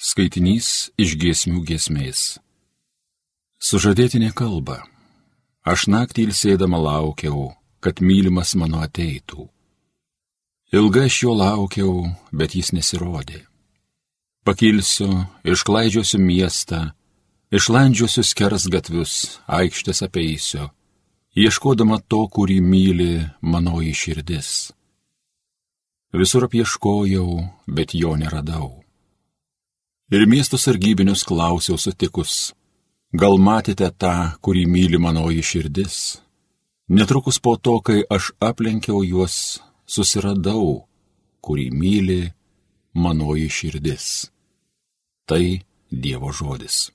Skaitinys iš giesmių giesmės. Sužadėtinė kalba. Aš naktį ilsėdama laukiau, kad mylimas mano ateitų. Ilgai aš jo laukiau, bet jis nesirodė. Pakilsiu, išklaidžiosiu miestą, išlandžiosiu skers gatvius, aikštės apeisiu, ieškodama to, kurį myli manoji širdis. Visur apieškojau, bet jo neradau ir miesto sargybinius klausiau sutikus, gal matėte tą, kurį myli manoji širdis? Netrukus po to, kai aš aplenkiau juos, susiradau, kurį myli manoji širdis. Tai Dievo žodis.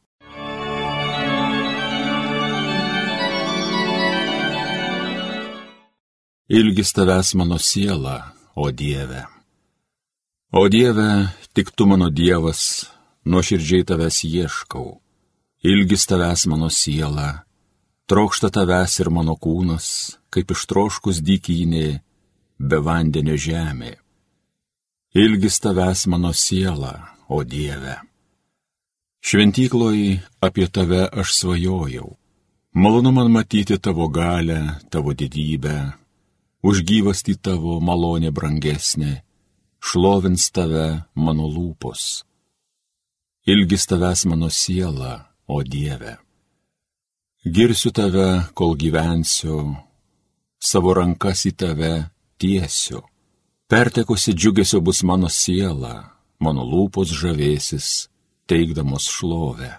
Ilgis tavęs mano siela, o Dieve. O Dieve, tik tu mano Dievas, nuoširdžiai tavęs ieškau, ilgis tavęs mano siela, trokšta tavęs ir mano kūnas, kaip ištroškus dykynė, be vandenio žemė. Ilgis tavęs mano siela, o Dieve. Šventykloj apie tave aš svajojau. Malonu man matyti tavo galę, tavo didybę, už gyvastį tavo malonė brangesnė, šlovins tave mano lūpos ilgis tavęs mano siela, o Dieve. Girsiu tave, kol gyvensiu, savo rankas į tave tiesiu. Pertekusi džiugesio bus mano siela, mano lūpos žavėsis, teikdamos šlovę.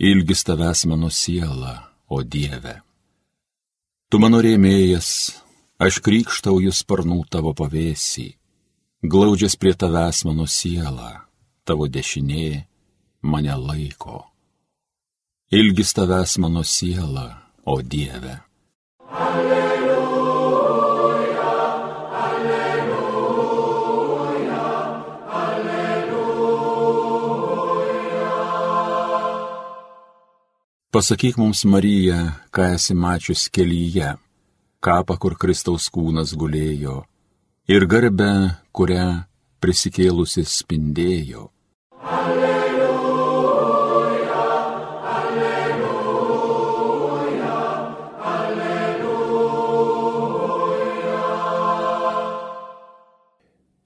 Ilgis tavęs mano siela, o Dieve. Tu mano rėmėjas, aš krikštauju sparnų tavo pavėsį, glaudžias prie tavęs mano siela tavo dešinė mane laiko. Ilgis tavęs mano siela, o Dieve. Alleluja, alleluja, alleluja. Pasakyk mums, Marija, ką esi mačius kelyje, kapą, kur Kristaus kūnas gulėjo, ir garbę, kurią prisikėlusi spindėjo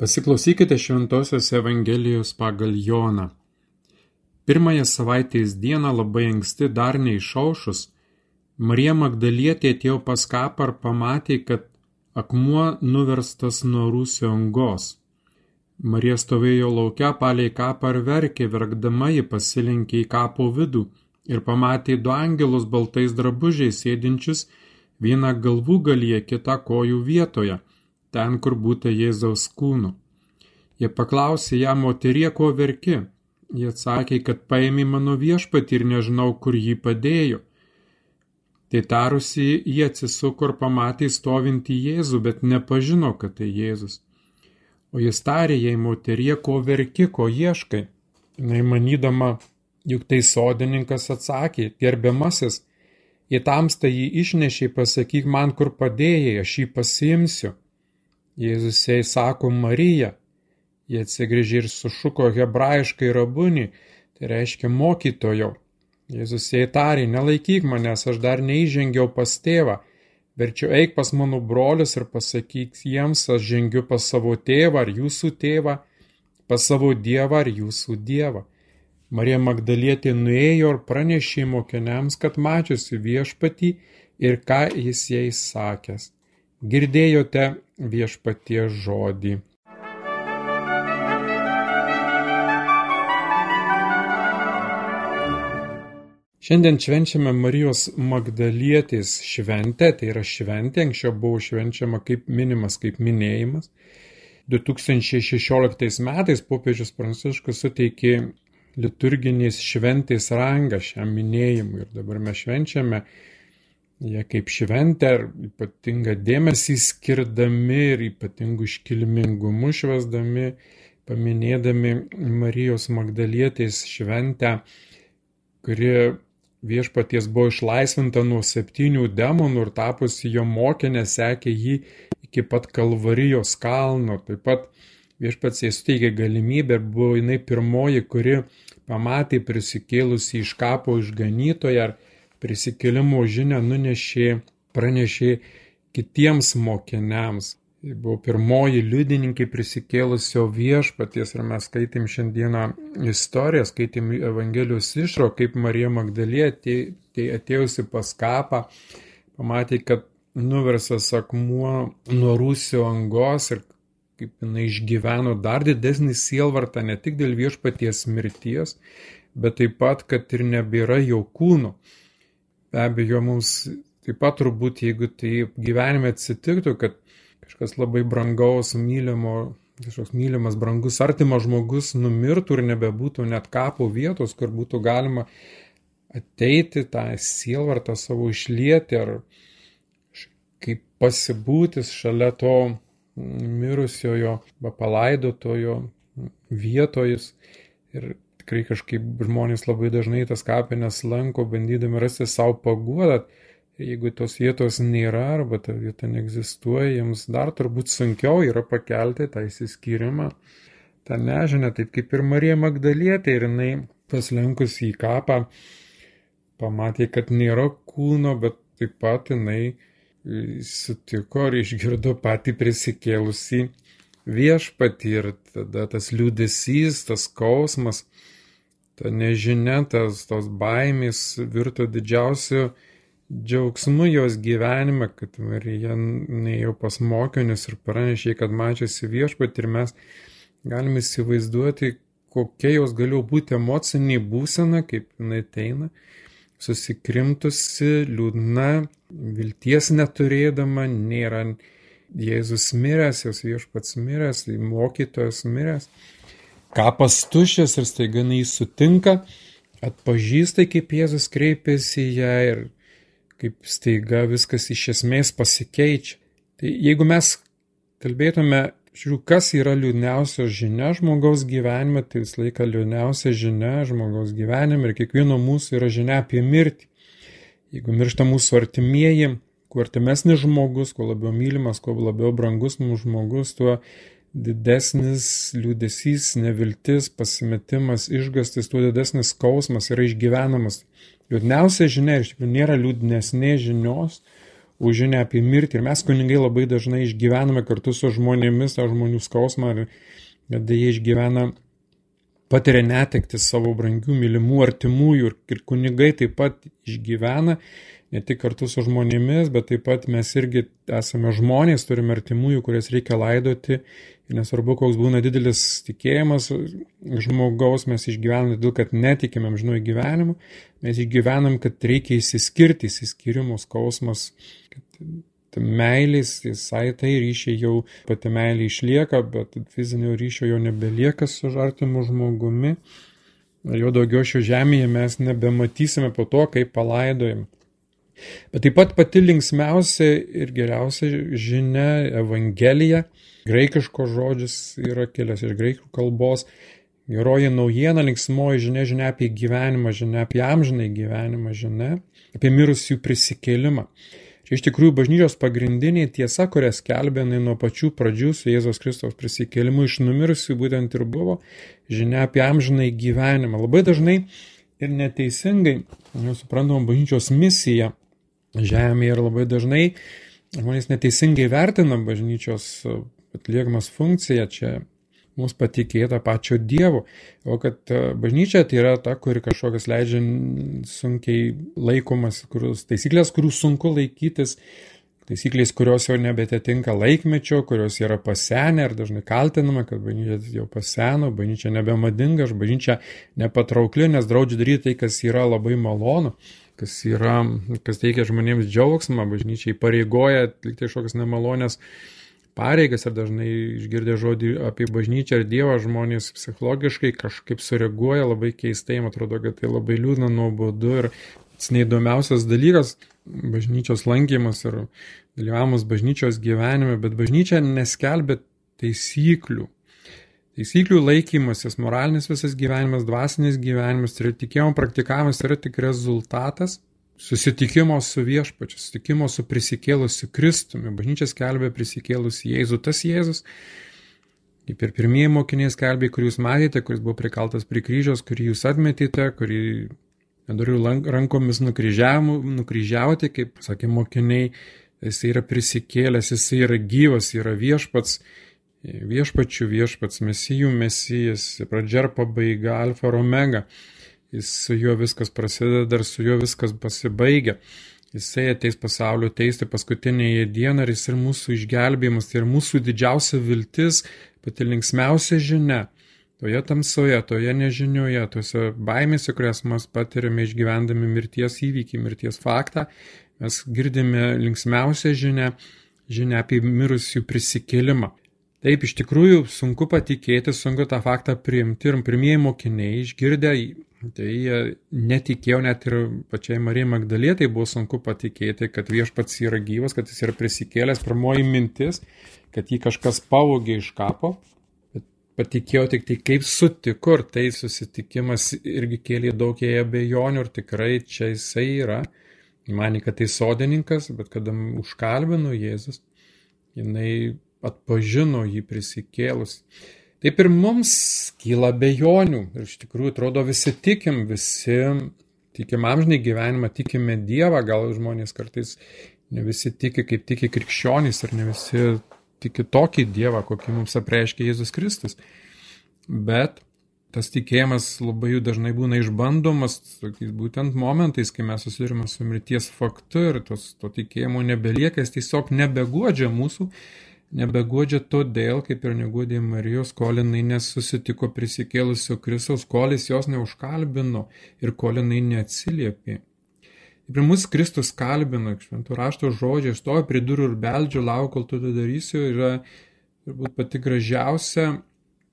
Pasiklausykite Šventojios Evangelijos pagal Joną. Pirmąją savaitės dieną labai anksti dar neišaušus, Marija Magdalietė atėjo pas kapą ir pamatė, kad akmuo nuverstas nuo rūsio angos. Marija stovėjo laukia palei kapą ir verkė, verkdama ji pasilinkė į kapo vidų ir pamatė du angelus baltais drabužiais sėdinčius vieną galvų galyje, kitą kojų vietoje ten, kur būta Jėzaus kūnų. Jie paklausė ją, moterie, ko verki? Jie atsakė, kad paėmė mano viešpatį ir nežinau, kur jį padėjo. Tai tarusi, jie atsisuko ir pamatė stovinti Jėzų, bet nepažino, kad tai Jėzus. O jis tarė jai, moterie, ko verki, ko ieškai. Jis manydama, juk tai sodininkas atsakė, gerbiamasis, į tamstą jį išnešiai, pasakyk man, kur padėjai, aš jį pasiimsiu. Jėzus jai sako Marija. Jie atsigrėžė ir sušuko hebrajiškai rabunį, tai reiškia mokytojo. Jėzus jai tarė, nelaikyk manęs, aš dar neįžengiau pas tėvą. Verčiau eik pas mano brolius ir pasakyk jiems, aš žengiu pas savo tėvą ar jūsų tėvą, pas savo dievą ar jūsų dievą. Marija Magdalietė nuėjo ir pranešė mokiniams, kad mačiusi viešpatį ir ką jis jai sakęs. Girdėjote viešpaties žodį. Šiandien švenčiame Marijos Magdalietės šventę, tai yra šventė, anksčiau buvo švenčiama kaip minimas, kaip minėjimas. 2016 metais popiežius Pranciškus suteikė liturginės šventės rangą šiam minėjimui ir dabar mes švenčiame jie kaip šventę ar ypatingą dėmesį skirdami ir ypatingų iškilmingumu švesdami, paminėdami Marijos Magdalietės šventę, kuri viešpaties buvo išlaisvinta nuo septynių demonų ir tapusi jo mokinė sekė jį iki pat Kalvarijos kalno. Taip pat viešpats jai suteikė galimybę ir buvo jinai pirmoji, kuri pamatė prisikėlusi iš kapo išganytoją ar prisikėlimo žinę nunešė, pranešė kitiems mokiniams. Tai buvo pirmoji liudininkė prisikėlusio viešpaties ir mes skaitėm šiandieną istoriją, skaitėm Evangelijos išro, kaip Marija Magdalė tai atėjusi pas kapą, pamatė, kad nuversas akmuo nuo rūsio angos ir kaip jinai išgyveno dar didesnį sielvartą ne tik dėl viešpaties mirties, bet taip pat, kad ir nebėra jo kūno. Be abejo, mums taip pat turbūt, jeigu tai gyvenime atsitiktų, kad kažkas labai brangaus, mylimo, kažkoks mylimas, brangus, artimas žmogus numirtų ir nebebūtų net kapo vietos, kur būtų galima ateiti tą sielvartą savo išlieti ar kaip pasibūtis šalia to mirusiojo, palaidotojo vietojus. Ir tikrai kažkaip žmonės labai dažnai tas kapines lanko, bandydami rasti savo paguodą Jeigu tos vietos nėra arba ta vieta neegzistuoja, jiems dar turbūt sunkiau yra pakelti tą įsiskyrimą, tą nežinę, taip kaip ir Marija Magdalietė ir jinai paslenkus į kapą pamatė, kad nėra kūno, bet taip pat jinai sutiko ir išgirdo patį prisikėlusi viešpatį ir tada tas liūdėsys, tas skausmas, ta nežinia, tas tos baimės virto didžiausiu džiaugsmu jos gyvenime, kad Marija neėjo pas mokinius ir pranešė, kad mačiasi viešpat ir mes galime įsivaizduoti, kokia jos galėjo būti emocinė būsena, kaip jinai ateina, susikrimtusi, liūdna, vilties neturėdama, nėra Jėzus miręs, jos viešpats miręs, mokytojas miręs, kapas tušęs ir staiga jis sutinka, atpažįsta, kaip Jėzus kreipėsi į ją ir kaip staiga viskas iš esmės pasikeičia. Tai jeigu mes kalbėtume, žiūrėjau, kas yra liūdniausia žinia žmogaus gyvenime, tai visą laiką liūdniausia žinia žmogaus gyvenime ir kiekvieno mūsų yra žinia apie mirtį. Jeigu miršta mūsų artimieji, kuo artimesnis žmogus, kuo labiau mylimas, kuo labiau brangus mūsų žmogus, tuo didesnis liūdėsys, neviltis, pasimetimas, išgastis, tuo didesnis skausmas yra išgyvenamas. Liūdniausia žinia iš tikrųjų nėra liūdnesnė žinios už žinia apie mirtį. Ir mes kuningai labai dažnai išgyvename kartu su žmonėmis tą žmonių skausmą kad jie išgyvena, patiria netekti savo brangių, mylimų, artimųjų ir, kunigai taip pat išgyvena ne tik kartu su žmonėmis, bet taip pat mes irgi esame žmonės, turime artimųjų, kurias reikia laidoti nesvarbu, koks būna didelis tikėjimas žmogaus, mes išgyvename dėl, kad netikime amžinųjų gyvenimu, mes išgyvenam, kad reikia įsiskirti, įsiskirimo skausmas, kad meilės, visai tai ryšiai jau pati meilė išlieka, bet fizinio ryšio jau nebelieka su artimu žmogumi. Jo daugiau šio žemėje mes nebematysime po to, kaip palaidojame. Bet taip pat pati linksmiausia ir geriausia žinia Evangelija Graikiškos žodžis yra kilęs iš graikų kalbos. Geroji naujiena, linksmoji žinia, žinia apie gyvenimą, žinia apie amžinai gyvenimą, žinia apie mirusių prisikėlimą. Čia iš tikrųjų bažnyčios pagrindinė tiesa, kurią skelbė nuo pačių pradžių su Jėzos Kristaus prisikėlimu iš numirusių būtent ir buvo žinia apie amžinai gyvenimą. Labai dažnai ir neteisingai, suprantama, bažnyčios misija žemėje ir labai dažnai žmonės neteisingai vertina bažnyčios atliekamas funkcija čia mums patikėta pačio Dievo, o kad e, bažnyčia tai yra ta, kuri kažkokias leidžia sunkiai laikomas, kurios, taisyklės, kurių sunku laikytis, taisyklės, kurios jau nebetitinka laikmečio, kurios yra pasenę ir dažnai kaltinama, kad bažnyčia jau paseno, bažnyčia nebemadinga, bažnyčia nepatraukli, nes draudžia daryti tai, kas yra labai malonu kas yra, kas teikia žmonėms džiaugsmą, bažnyčiai pareigoja atlikti kažkokias nemalonės pareigas ir dažnai išgirdę žodį apie bažnyčią ir Dievą žmonės psichologiškai kažkaip sureaguoja labai keistai, man atrodo, kad tai labai liūdna, nuobodu ir neįdomiausias dalykas - bažnyčios lankymas ir dalyvavimas bažnyčios gyvenime, bet bažnyčia neskelbė taisyklių. Taisyklių laikymasis, moralinis visas gyvenimas, dvasinis gyvenimas ir tikėjimo praktikavimas yra tik rezultatas susitikimo su viešpačiu, susitikimo su prisikėlusiu Kristumi. Bažnyčia skelbia prisikėlusi Jėzų. Tas Jėzus Kaip ir pirmieji mokiniai skelbė, kurį jūs matėte, kuris buvo prikaltas prie kryžiaus, kurį jūs atmetėte, kurį nedariu rankomis nukryžiauti, kaip sakė mokiniai, jis yra prisikėlęs, jis yra gyvas, yra viešpats, viešpačių viešpats, mesijų mesijas, pradžia ir pabaiga, alfa ir omega. Jis su juo viskas prasideda ir su juo viskas pasibaigia. Jisai ateis pasaulio teisti paskutinėje dieną ir jis ir mūsų išgelbėjimas, tai ir mūsų didžiausia viltis, pati linksmiausia žinia. Toje tamsoje, toje nežinioje, tose baimėse, kurias mes patiriame išgyvendami mirties įvykį, mirties faktą, mes girdime linksmiausią žinę, žinę apie mirusių prisikėlimą. Taip, iš tikrųjų sunku patikėti, sunku tą faktą priimti ir pirmieji mokiniai išgirdę Tai netikėjo net ir pačiai Marijai Magdalėtai buvo sunku patikėti, kad viešpats yra gyvas, kad jis yra prisikėlęs. Pirmoji mintis, kad jį kažkas pavogė iš kapo, bet patikėjo tik tai kaip sutiko ir tai susitikimas irgi kėlė daug jai abejonių ir tikrai čia jisai yra. Manė, kad tai sodininkas, bet kada užkalbino Jėzus, jinai atpažino jį prisikėlus. Taip ir mums kyla bejonių. Ir iš tikrųjų atrodo visi tikim, visi tikim amžinai gyvenimą, tikime Dievą, gal žmonės kartais ne visi tiki, kaip tiki krikščionys ir ne visi tiki tokį Dievą, kokį mums apreiškia Jėzus Kristus. Bet tas tikėjimas labai dažnai būna išbandomas tokiais būtent momentais, kai mes susidurime su mirties faktu ir tos, to tikėjimo nebelieka, jis tiesiog nebegodžia mūsų nebegodžia todėl, kaip ir negodė Marijos, kol jinai nesusitiko prisikėlusio Kristaus, kol jis jos neužkalbino ir kol jinai neatsiliepė. Ir mūsų Kristus kalbina, šventų rašto žodžiai, stovi prie durų ir beldžia, laukia, kol tu tai darysiu, yra turbūt pati gražiausia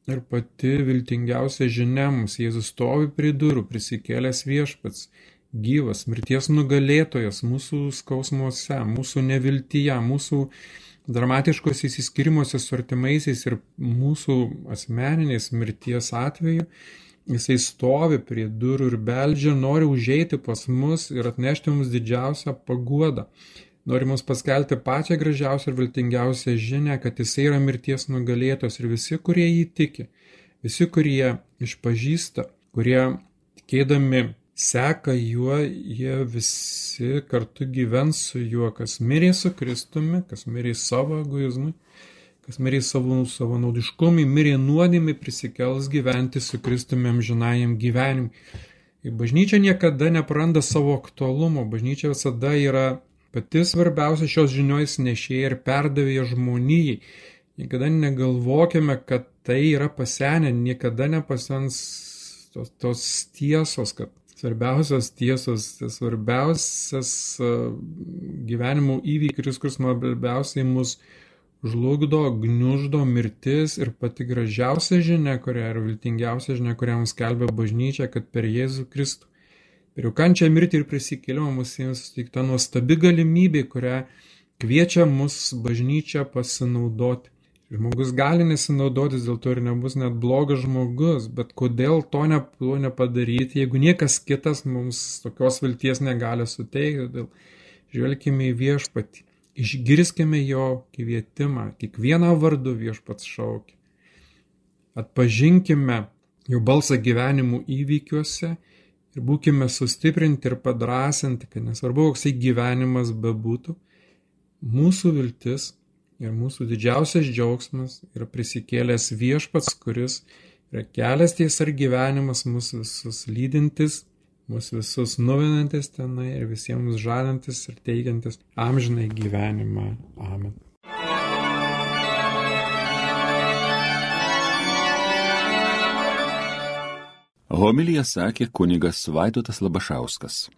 ir pati viltingiausia žinia mums. Jėzus stovi prie durų, prisikėlęs viešpats, gyvas, mirties nugalėtojas mūsų skausmuose, mūsų neviltyje, mūsų dramatiškos įsiskirimuose su artimaisiais ir mūsų asmeninės mirties atveju, jisai stovi prie durų ir beldžia, nori užeiti pas mus ir atnešti mums didžiausią paguodą. Nori mums paskelbti pačią gražiausią ir viltingiausią žinę, kad jisai yra mirties nugalėtos ir visi, kurie jį tiki, visi, kurie išpažįsta, kurie tikėdami seka juo, jie visi kartu gyvens su juo, kas mirė su Kristumi, kas mirė savo egoizmui, kas mirė savo, savo naudiškumui, mirė nuodėmį, prisikels gyventi su Kristumi amžinajam gyvenimui. Ir bažnyčia niekada nepraranda savo aktualumo, bažnyčia visada yra pati svarbiausia šios žinios nešėja ir perdavėja žmonijai. Niekada negalvokime, kad tai yra pasenę, niekada nepasens tos, tos tiesos, kad svarbiausios tiesos, svarbiausias gyvenimo įvykis, kuris labiausiai mus žlugdo, gniuždo mirtis ir pati gražiausia žinia, kurią ir viltingiausia žinia, kurią mums kelbė bažnyčia, kad per Jėzų Kristų, per jų kančią mirtį ir prisikėlimą mums jiems suteikta nuostabi galimybė, kurią kviečia mus bažnyčia pasinaudoti. Žmogus gali nesinaudotis, dėl to ir nebus net blogas žmogus, bet kodėl to, ne, to nepadaryti, jeigu niekas kitas mums tokios vilties negali suteikti, todėl žvelgime į viešpatį, išgirskime jo kvietimą, kiekvieną vardu viešpats šaukia. Atpažinkime jo balsą gyvenimų įvykiuose ir būkime sustiprinti ir padrasinti, kad nesvarbu, koksai gyvenimas bebūtų, mūsų viltis Ir mūsų didžiausias džiaugsmas yra prisikėlęs viešpats, kuris yra kelias tiesa ir gyvenimas mūsų visus lydintis, mūsų visus nuvinantis tenai ir visiems žadantis ir teikiantis amžinai gyvenimą. Amen. Homilija sakė kunigas Vaidotas Labašauskas.